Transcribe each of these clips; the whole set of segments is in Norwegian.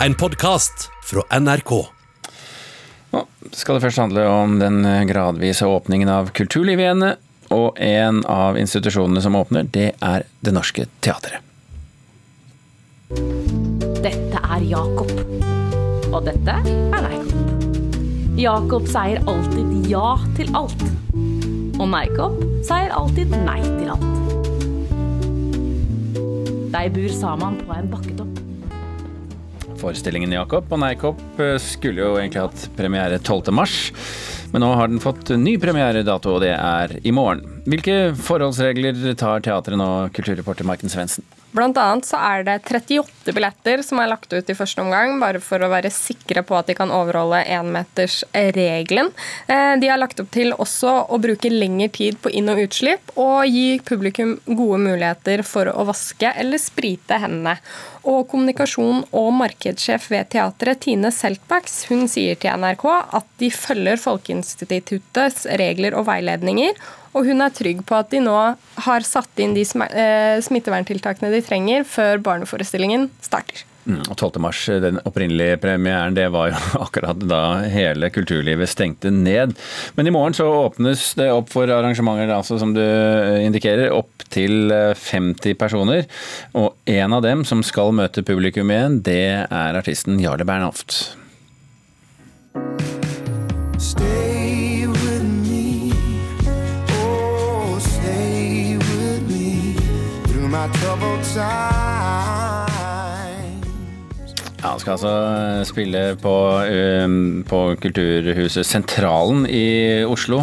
En podkast fra NRK. Nå skal det først handle om den gradvise åpningen av kulturlivet igjen. Og en av institusjonene som åpner, det er Det Norske Teatret. Dette er Jakob. Og dette er Neikopp. Jakob sier alltid ja til alt. Og Neikopp sier alltid nei til alt. De bor sammen på en bakketopp. Forestillingen Jakob og Neikopp eh, skulle jo egentlig hatt premiere 12. mars, men nå har den fått ny premieredato, og det er i morgen. Hvilke forholdsregler tar teatret nå, kulturreporter Maiken Svendsen? Blant annet så er det 38 billetter som er lagt ut i første omgang, bare for å være sikre på at de kan overholde énmetersregelen. Eh, de har lagt opp til også å bruke lengre tid på inn- og utslipp, og gi publikum gode muligheter for å vaske eller sprite hendene. Og kommunikasjon- og markedssjef ved teatret, Tine Seltbacks, hun sier til NRK at de følger Folkeinstituttets regler og veiledninger, og hun er trygg på at de nå har satt inn de eh, smitteverntiltakene de trenger før barneforestillingen starter. Mm, og 12. mars, den opprinnelige premieren, det var jo akkurat da hele kulturlivet stengte ned. Men i morgen så åpnes det opp for arrangementer, altså som du indikerer, opp til 50 eh, personer. Og en av dem som skal møte publikum igjen, det er artisten Jarle Bernhoft. Ja, Han skal altså spille på, um, på Kulturhuset Sentralen i Oslo.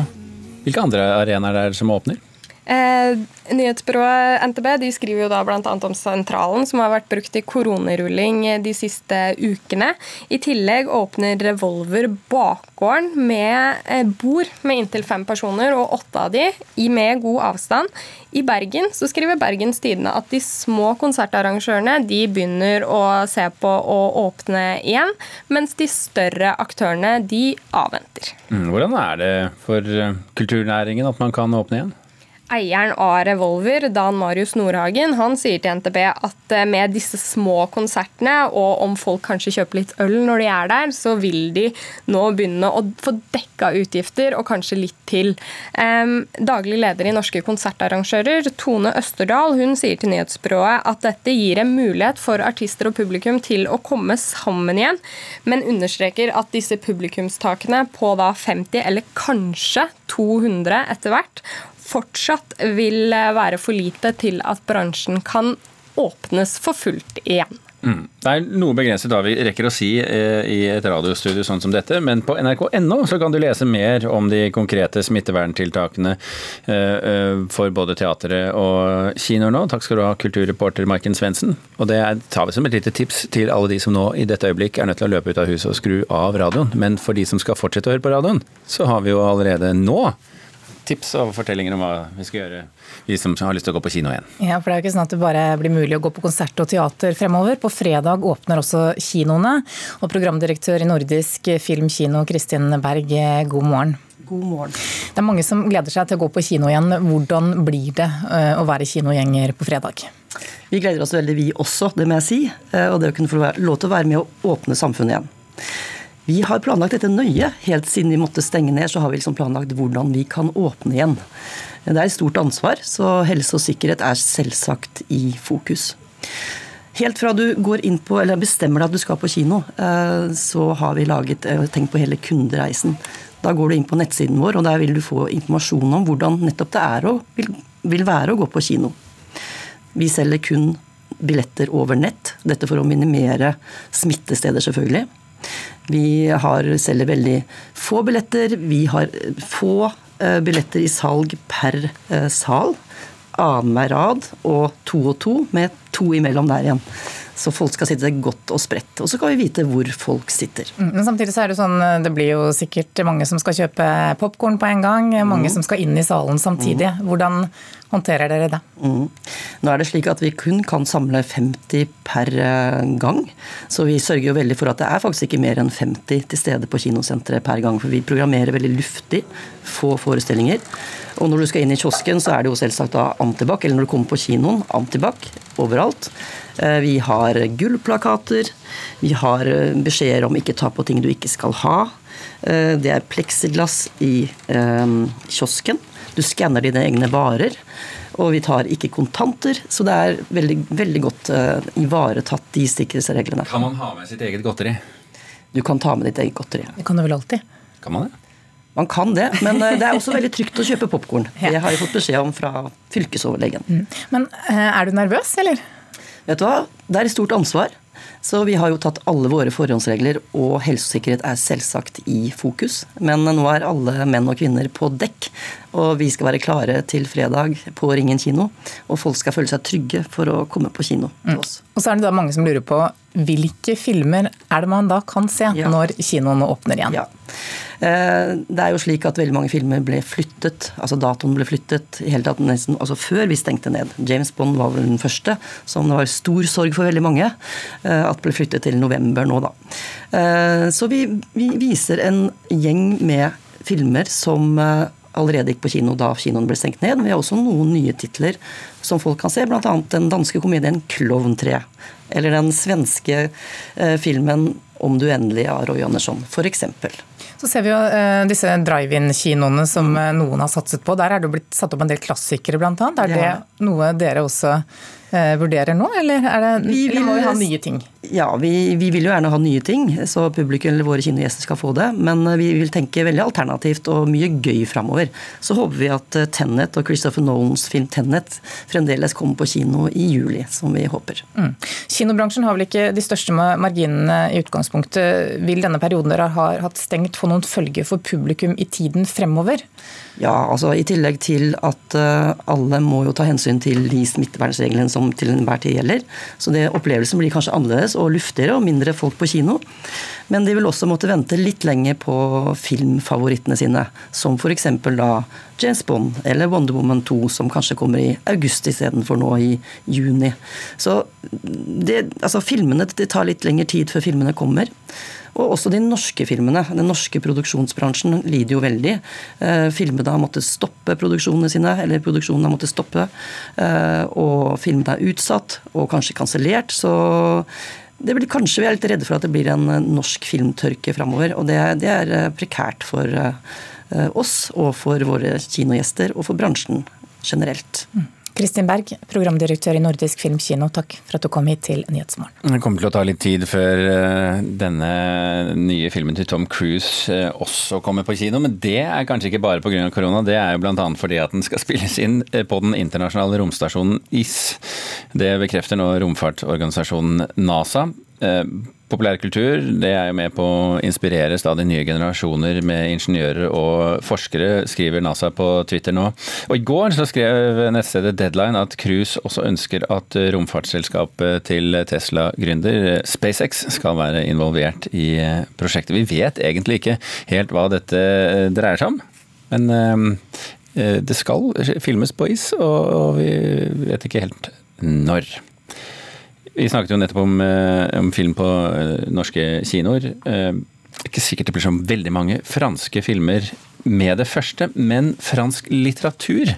Hvilke andre arenaer er det som åpner? Eh, nyhetsbyrået NTB de skriver jo da bl.a. om sentralen, som har vært brukt i koronarulling de siste ukene. I tillegg åpner Revolver bakgården med eh, bord med inntil fem personer, og åtte av de med god avstand. I Bergen så skriver Bergens Tidende at de små konsertarrangørene de begynner å se på å åpne igjen, mens de større aktørene de avventer. Mm, hvordan er det for eh, kulturnæringen at man kan åpne igjen? Eieren av Revolver, Dan Marius Nordhagen, han sier til NTB at eh, med disse små konsertene, og om folk kanskje kjøper litt øl når de er der, så vil de nå begynne å få dekka utgifter, og kanskje litt til. Daglig leder i Norske konsertarrangører, Tone Østerdal, hun sier til nyhetsbyrået at dette gir en mulighet for artister og publikum til å komme sammen igjen, men understreker at disse publikumstakene på da 50 eller kanskje 200 etter hvert fortsatt vil være for lite til at bransjen kan åpnes for fullt igjen. Mm. Det er noe begrenset hva vi rekker å si eh, i et radiostudio sånn som dette, men på nrk.no så kan du lese mer om de konkrete smitteverntiltakene eh, eh, for både teatret og kinoer nå. Takk skal du ha, kulturreporter Marken Svendsen. Og det tar vi som et lite tips til alle de som nå i dette øyeblikk er nødt til å løpe ut av huset og skru av radioen. Men for de som skal fortsette å høre på radioen, så har vi jo allerede nå tips og fortellinger om hva vi skal gjøre, vi som har lyst til å gå på kino igjen. Ja, for Det er jo ikke sånn at det bare blir mulig å gå på konsert og teater fremover. På fredag åpner også kinoene. Og programdirektør i Nordisk Filmkino, Kristin Berg, god morgen. God morgen. Det er mange som gleder seg til å gå på kino igjen. Hvordan blir det eh, å være kinogjenger på fredag? Vi gleder oss veldig, vi også, det må jeg si. Eh, og det å kunne få lov til å være med å åpne samfunnet igjen. Vi har planlagt dette nøye. Helt siden vi måtte stenge ned, så har vi liksom planlagt hvordan vi kan åpne igjen. Det er et stort ansvar, så helse og sikkerhet er selvsagt i fokus. Helt fra du går inn på, eller bestemmer deg at du skal på kino, eh, så har vi laget, eh, tenkt på hele kundereisen. Da går du inn på nettsiden vår, og der vil du få informasjon om hvordan nettopp det er og vil, vil være å gå på kino. Vi selger kun billetter over nett, dette for å minimere smittesteder, selvfølgelig. Vi har, selger veldig få billetter. Vi har få eh, billetter i salg per eh, sal. Annenhver rad og to og to, med to imellom der igjen. Så folk skal sitte godt og spredt. Og så skal vi vite hvor folk sitter. Mm, men samtidig så er det sånn, det blir jo sikkert mange som skal kjøpe popkorn på en gang. Mange mm. som skal inn i salen samtidig. Mm. Hvordan håndterer dere det? Mm. Nå er det slik at vi kun kan samle 50 per eh, gang. Så vi sørger jo veldig for at det er faktisk ikke mer enn 50 til stede på kinosenteret per gang. For vi programmerer veldig luftig, få forestillinger. Og når du skal inn i kiosken, så er det jo selvsagt da antibac. Eller når du kommer på kinoen, antibac overalt. Eh, vi har gullplakater. Vi har eh, beskjeder om ikke ta på ting du ikke skal ha. Eh, det er pleksiglass i kiosken. Du skanner dine egne varer. Og vi tar ikke kontanter, så det er veldig, veldig godt uh, ivaretatt, de sikkerhetsreglene. Kan man ha med sitt eget godteri? Du kan ta med ditt eget godteri. Det kan du vel alltid? Kan man det? Man kan det, men uh, det er også veldig trygt å kjøpe popkorn. Det har jeg fått beskjed om fra fylkesoverlegen. Mm. Men uh, er du nervøs, eller? Vet du hva, det er et stort ansvar. Så vi har jo tatt alle våre forhåndsregler, og helsesikkerhet er selvsagt i fokus. Men nå er alle menn og kvinner på dekk, og vi skal være klare til fredag på Ringen kino. Og folk skal føle seg trygge for å komme på kino til oss. Mm. Og så er det da mange som lurer på hvilke filmer er det man da kan se ja. når kinoene åpner igjen? Ja. Eh, det er jo slik at veldig mange filmer ble flyttet, altså datoen ble flyttet i hele tatt nesten, altså før vi stengte ned. James Bond var vel den første, som det var stor sorg for veldig mange eh, at ble flyttet til november nå, da. Eh, så vi, vi viser en gjeng med filmer som allerede gikk på kino da kinoen ble stengt ned. Men Vi har også noen nye titler som folk kan se, bl.a. den danske komedien 'Klovn 3'. Eller den svenske filmen 'Om du endelig' av Roy Andersson, f.eks. Så ser vi jo disse drive-in-kinoene som noen har satset på. Der er det jo blitt satt opp en del klassikere, bl.a. Er ja. det noe dere også vurderer nå, eller, det, vi, eller må vi ha nye ting? Ja, vi, vi, vil jo gjerne ha nye ting, så publikum eller våre kinogjester skal få det. Men vi vil tenke veldig alternativt og mye gøy framover. Så håper vi at Tennet og Christopher Nolans film Tennet fremdeles kommer på kino i juli, som vi håper. Mm. Kinobransjen har vel ikke de største marginene i utgangspunktet. Vil denne perioden dere har hatt stengt få noen følger for publikum i tiden fremover? Ja, altså I tillegg til at alle må jo ta hensyn til de smittevernreglene som til enhver tid gjelder. Så det opplevelsen blir kanskje annerledes og luftigere og mindre folk på kino. Men de vil også måtte vente litt lenger på filmfavorittene sine. Som f.eks. da James Bond eller Wonder Woman 2, som kanskje kommer i august istedenfor nå i juni. Så det, altså filmene, det tar litt lengre tid før filmene kommer. Og også de norske filmene. Den norske produksjonsbransjen lider jo veldig. Eh, filmene har måttet stoppe produksjonene sine, eller produksjonen har måttet stoppe. Eh, og filmene er utsatt, og kanskje kansellert. Så det blir, kanskje vi er litt redde for at det blir en eh, norsk filmtørke framover. Og det, det, er prekært for oss og for våre kinogjester og for bransjen generelt. Mm. Kristin Berg, programdirektør i Nordisk Filmkino, takk for at du kom hit til Nyhetsmorgen. Det kommer til å ta litt tid før denne nye filmen til Tom Cruise også kommer på kino, men det er kanskje ikke bare pga. korona. Det er jo bl.a. fordi at den skal spilles inn på den internasjonale romstasjonen IS. Det bekrefter nå romfartsorganisasjonen NASA. Eh, populærkultur det er jo med på å inspirere stadig nye generasjoner med ingeniører og forskere, skriver NASA på Twitter nå. Og I går så skrev nettstedet Deadline at Cruise også ønsker at romfartsselskapet til Tesla-gründer SpaceX skal være involvert i prosjektet. Vi vet egentlig ikke helt hva dette dreier seg om, men eh, det skal filmes på is, og vi vet ikke helt når. Vi snakket jo nettopp om, eh, om film på eh, norske kinoer. Eh, ikke sikkert det blir så veldig mange franske filmer med det første, men fransk litteratur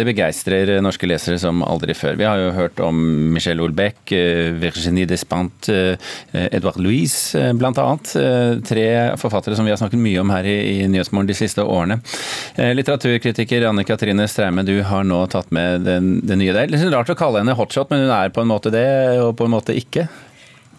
det begeistrer norske lesere som aldri før. Vi har jo hørt om Michel Houellebecq, eh, Virginie Despant, Edvard Edouard Louise eh, bl.a. Tre forfattere som vi har snakket mye om her i Nyhetsmorgen de siste årene. Litteraturkritiker Anne Katrine Straume, du har nå tatt med den, den nye. Det er litt rart å kalle henne hotshot, men hun er på en måte det, og på en måte ikke?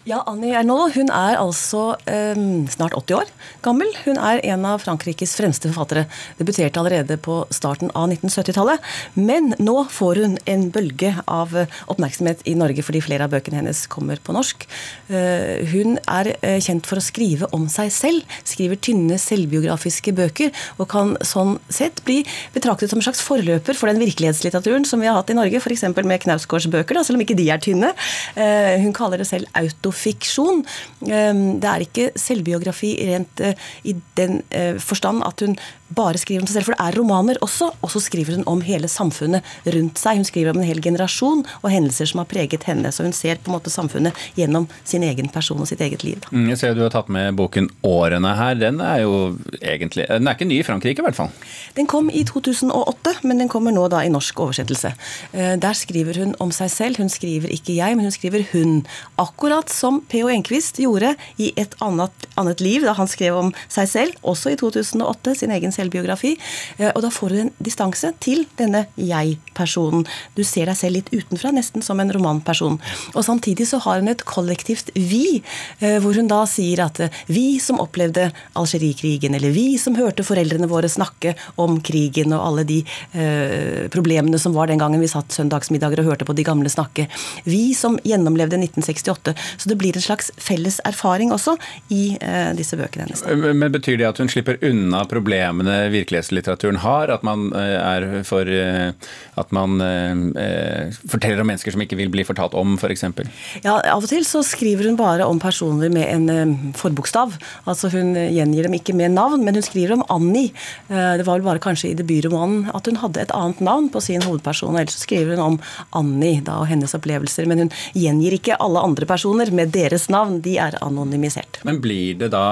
Ja, Annie Ernaux hun er altså um, snart 80 år gammel. Hun er en av Frankrikes fremste forfattere. Debuterte allerede på starten av 1970-tallet. Men nå får hun en bølge av oppmerksomhet i Norge fordi flere av bøkene hennes kommer på norsk. Uh, hun er uh, kjent for å skrive om seg selv. Skriver tynne selvbiografiske bøker og kan sånn sett bli betraktet som en slags forløper for den virkelighetslitteraturen som vi har hatt i Norge, f.eks. med Knausgårds bøker, da, selv om ikke de er tynne. Uh, hun kaller det selv auto fiksjon. Ehm, det er ikke selvbiografi rent eh, i den eh, forstand at hun bare skriver om seg selv, for det er romaner også. Og så skriver hun om hele samfunnet rundt seg. Hun skriver om en hel generasjon og hendelser som har preget henne. Så hun ser på en måte samfunnet gjennom sin egen person og sitt eget liv. Mm, jeg ser du har tatt med boken 'Årene' her. Den er jo egentlig Den er ikke ny i Frankrike, i hvert fall? Den kom i 2008, men den kommer nå da i norsk oversettelse. Eh, der skriver hun om seg selv. Hun skriver ikke jeg, men hun skriver hun. Akkurat som P.O. Enquist gjorde i et annet, annet liv, da han skrev om seg selv, også i 2008, sin egen selvbiografi. Eh, og da får du en distanse til denne jeg-personen. Du ser deg selv litt utenfra, nesten som en romanperson. Og samtidig så har hun et kollektivt vi, eh, hvor hun da sier at vi som opplevde Algerikrigen, eller vi som hørte foreldrene våre snakke om krigen og alle de eh, problemene som var den gangen vi satt søndagsmiddager og hørte på de gamle snakke. Vi som gjennomlevde 1968. Så det blir en slags felles erfaring også i eh, disse bøkene hennes. Men Betyr det at hun slipper unna problemene virkelighetslitteraturen har? At man eh, er for eh, At man eh, forteller om mennesker som ikke vil bli fortalt om, f.eks.? For ja, av og til så skriver hun bare om personer med en forbokstav. Altså Hun gjengir dem ikke med navn, men hun skriver om Annie. Det var vel bare kanskje i debutromanen at hun hadde et annet navn på sin hovedperson. Ellers så skriver hun om Annie da, og hennes opplevelser. Men hun gjengir ikke alle andre personer med deres navn. De er anonymisert. Men blir det da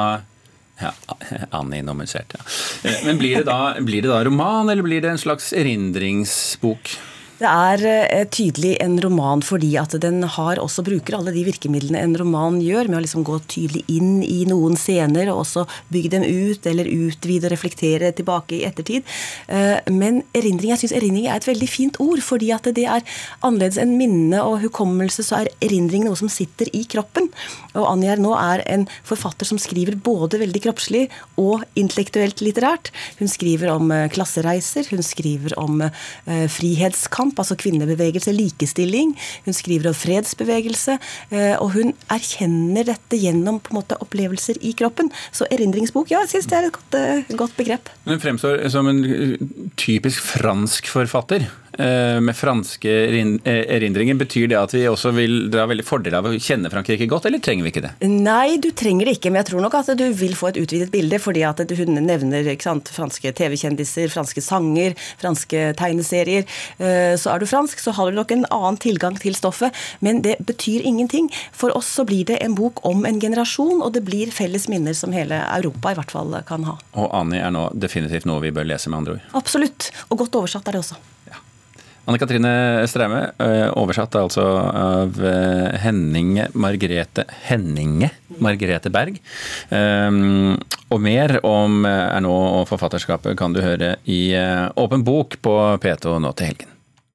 ja, Anonymisert, ja. Men blir det, da, blir det da roman, eller blir det en slags erindringsbok? Det er eh, tydelig en roman fordi at den har også bruker alle de virkemidlene en roman gjør, med å liksom gå tydelig inn i noen scener og også bygge dem ut, eller utvide og reflektere tilbake i ettertid. Eh, men erindring, jeg syns erindring er et veldig fint ord, fordi at det er annerledes enn minne og hukommelse, så er erindring noe som sitter i kroppen. Og Anjar nå er en forfatter som skriver både veldig kroppslig og intellektuelt litterært. Hun skriver om eh, klassereiser, hun skriver om frihetskamp kamp, altså kvinnebevegelse, likestilling. Hun skriver om fredsbevegelse. Eh, og hun erkjenner dette gjennom på en måte opplevelser i kroppen. Så erindringsbok, ja, jeg syns det er et godt, eh, godt begrep. Hun fremstår som en typisk fransk forfatter. Eh, med franske eh, erindringer, betyr det at vi også vil dra veldig fordel av å kjenne Frankrike godt, eller trenger vi ikke det? Nei, du trenger det ikke, men jeg tror nok at du vil få et utvidet bilde, fordi at hun nevner sant, franske TV-kjendiser, franske sanger, franske tegneserier. Eh, så er du fransk, så har du nok en annen tilgang til stoffet, men det betyr ingenting. For oss så blir det en bok om en generasjon, og det blir felles minner som hele Europa i hvert fall kan ha. Og Annie er nå definitivt noe vi bør lese, med andre ord? Absolutt, og godt oversatt er det også. Anne Katrine Straume, eh, oversatt altså av eh, Henninge Margrethe Henninge Margrethe Berg. Um, og mer om Ernaud og forfatterskapet kan du høre i Åpen bok på P2 nå til helgen.